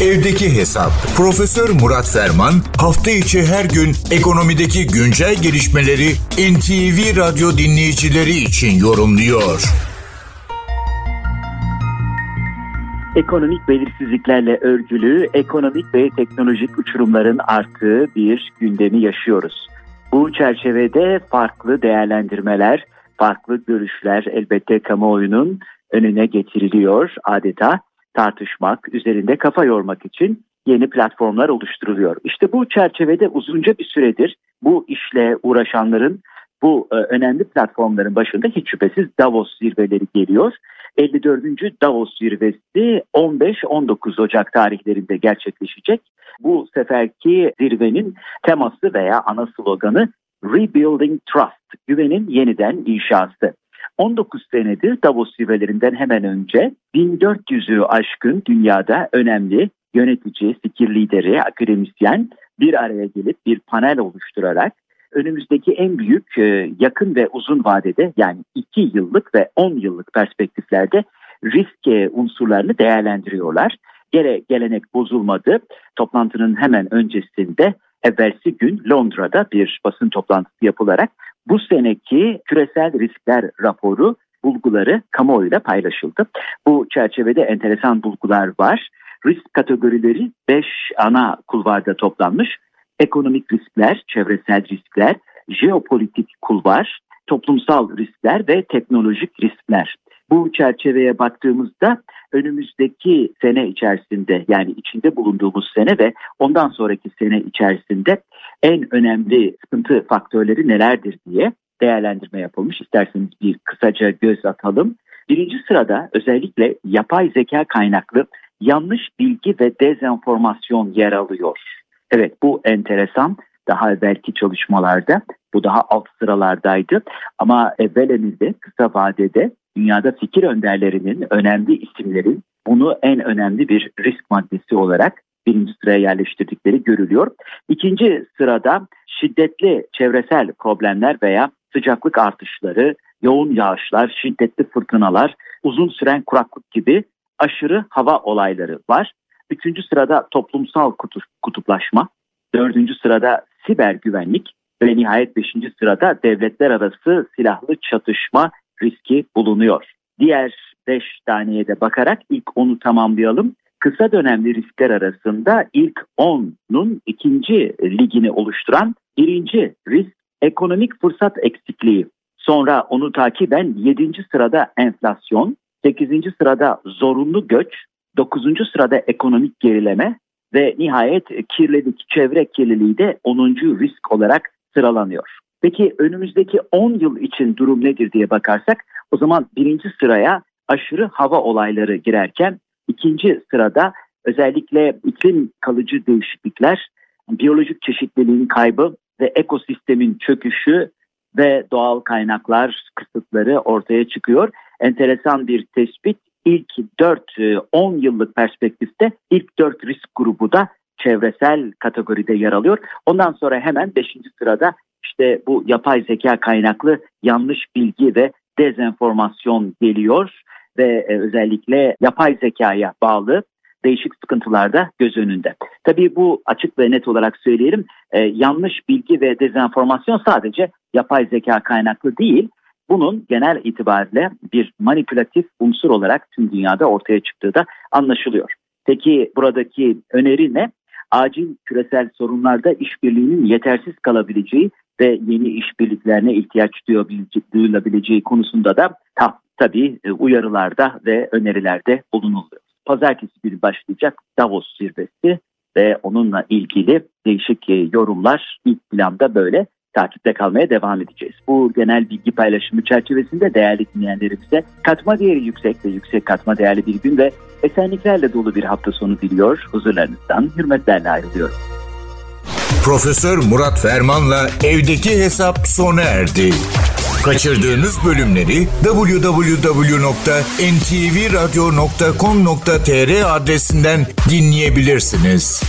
Evdeki Hesap. Profesör Murat Ferman hafta içi her gün ekonomideki güncel gelişmeleri NTV Radyo dinleyicileri için yorumluyor. Ekonomik belirsizliklerle örgülü, ekonomik ve teknolojik uçurumların arttığı bir gündemi yaşıyoruz. Bu çerçevede farklı değerlendirmeler, farklı görüşler elbette kamuoyunun önüne getiriliyor adeta tartışmak, üzerinde kafa yormak için yeni platformlar oluşturuluyor. İşte bu çerçevede uzunca bir süredir bu işle uğraşanların bu e, önemli platformların başında hiç şüphesiz Davos zirveleri geliyor. 54. Davos zirvesi 15-19 Ocak tarihlerinde gerçekleşecek. Bu seferki zirvenin teması veya ana sloganı Rebuilding Trust, güvenin yeniden inşası. 19 senedir Davos zirvelerinden hemen önce 1400'ü aşkın dünyada önemli yönetici, fikir lideri, akademisyen bir araya gelip bir panel oluşturarak önümüzdeki en büyük e, yakın ve uzun vadede yani 2 yıllık ve 10 yıllık perspektiflerde risk e, unsurlarını değerlendiriyorlar. Gele, gelenek bozulmadı. Toplantının hemen öncesinde evvelsi gün Londra'da bir basın toplantısı yapılarak bu seneki küresel riskler raporu bulguları kamuoyuyla paylaşıldı. Bu çerçevede enteresan bulgular var. Risk kategorileri 5 ana kulvarda toplanmış. Ekonomik riskler, çevresel riskler, jeopolitik kulvar, toplumsal riskler ve teknolojik riskler. Bu çerçeveye baktığımızda önümüzdeki sene içerisinde yani içinde bulunduğumuz sene ve ondan sonraki sene içerisinde en önemli sıkıntı faktörleri nelerdir diye değerlendirme yapılmış. İsterseniz bir kısaca göz atalım. Birinci sırada özellikle yapay zeka kaynaklı yanlış bilgi ve dezenformasyon yer alıyor. Evet bu enteresan. Daha evvelki çalışmalarda bu daha alt sıralardaydı. Ama evvelemizde kısa vadede dünyada fikir önderlerinin önemli isimlerin bunu en önemli bir risk maddesi olarak birinci sıraya yerleştirdikleri görülüyor. İkinci sırada şiddetli çevresel problemler veya sıcaklık artışları, yoğun yağışlar, şiddetli fırtınalar, uzun süren kuraklık gibi aşırı hava olayları var. Üçüncü sırada toplumsal kutuplaşma, dördüncü sırada siber güvenlik ve nihayet beşinci sırada devletler arası silahlı çatışma riski bulunuyor. Diğer 5 taneye de bakarak ilk onu tamamlayalım. Kısa dönemli riskler arasında ilk 10'nun ikinci ligini oluşturan birinci risk ekonomik fırsat eksikliği. Sonra onu takiben 7. sırada enflasyon, 8. sırada zorunlu göç, 9. sırada ekonomik gerileme ve nihayet kirlilik, çevre kirliliği de 10. risk olarak sıralanıyor. Peki önümüzdeki 10 yıl için durum nedir diye bakarsak o zaman birinci sıraya aşırı hava olayları girerken ikinci sırada özellikle iklim kalıcı değişiklikler, biyolojik çeşitliliğin kaybı ve ekosistemin çöküşü ve doğal kaynaklar kısıtları ortaya çıkıyor. Enteresan bir tespit ilk 4-10 e, yıllık perspektifte ilk 4 risk grubu da çevresel kategoride yer alıyor. Ondan sonra hemen 5. sırada işte bu yapay zeka kaynaklı yanlış bilgi ve dezenformasyon geliyor ve e, özellikle yapay zekaya bağlı değişik sıkıntılar da göz önünde. Tabii bu açık ve net olarak söyleyelim e, yanlış bilgi ve dezenformasyon sadece yapay zeka kaynaklı değil. Bunun genel itibariyle bir manipülatif unsur olarak tüm dünyada ortaya çıktığı da anlaşılıyor. Peki buradaki öneri ne? Acil küresel sorunlarda işbirliğinin yetersiz kalabileceği ve yeni işbirliklerine ihtiyaç duyulabileceği konusunda da ta, tabii e, uyarılarda ve önerilerde bulunuluyor. Pazartesi günü başlayacak Davos zirvesi ve onunla ilgili değişik e, yorumlar ilk planda böyle takipte kalmaya devam edeceğiz. Bu genel bilgi paylaşımı çerçevesinde değerli dinleyenlerimize katma değeri yüksek ve yüksek katma değerli bir gün ve esenliklerle dolu bir hafta sonu diliyor. Huzurlarınızdan hürmetlerle ayrılıyorum. Profesör Murat Ferman'la evdeki hesap sona erdi. Kaçırdığınız bölümleri www.ntvradio.com.tr adresinden dinleyebilirsiniz.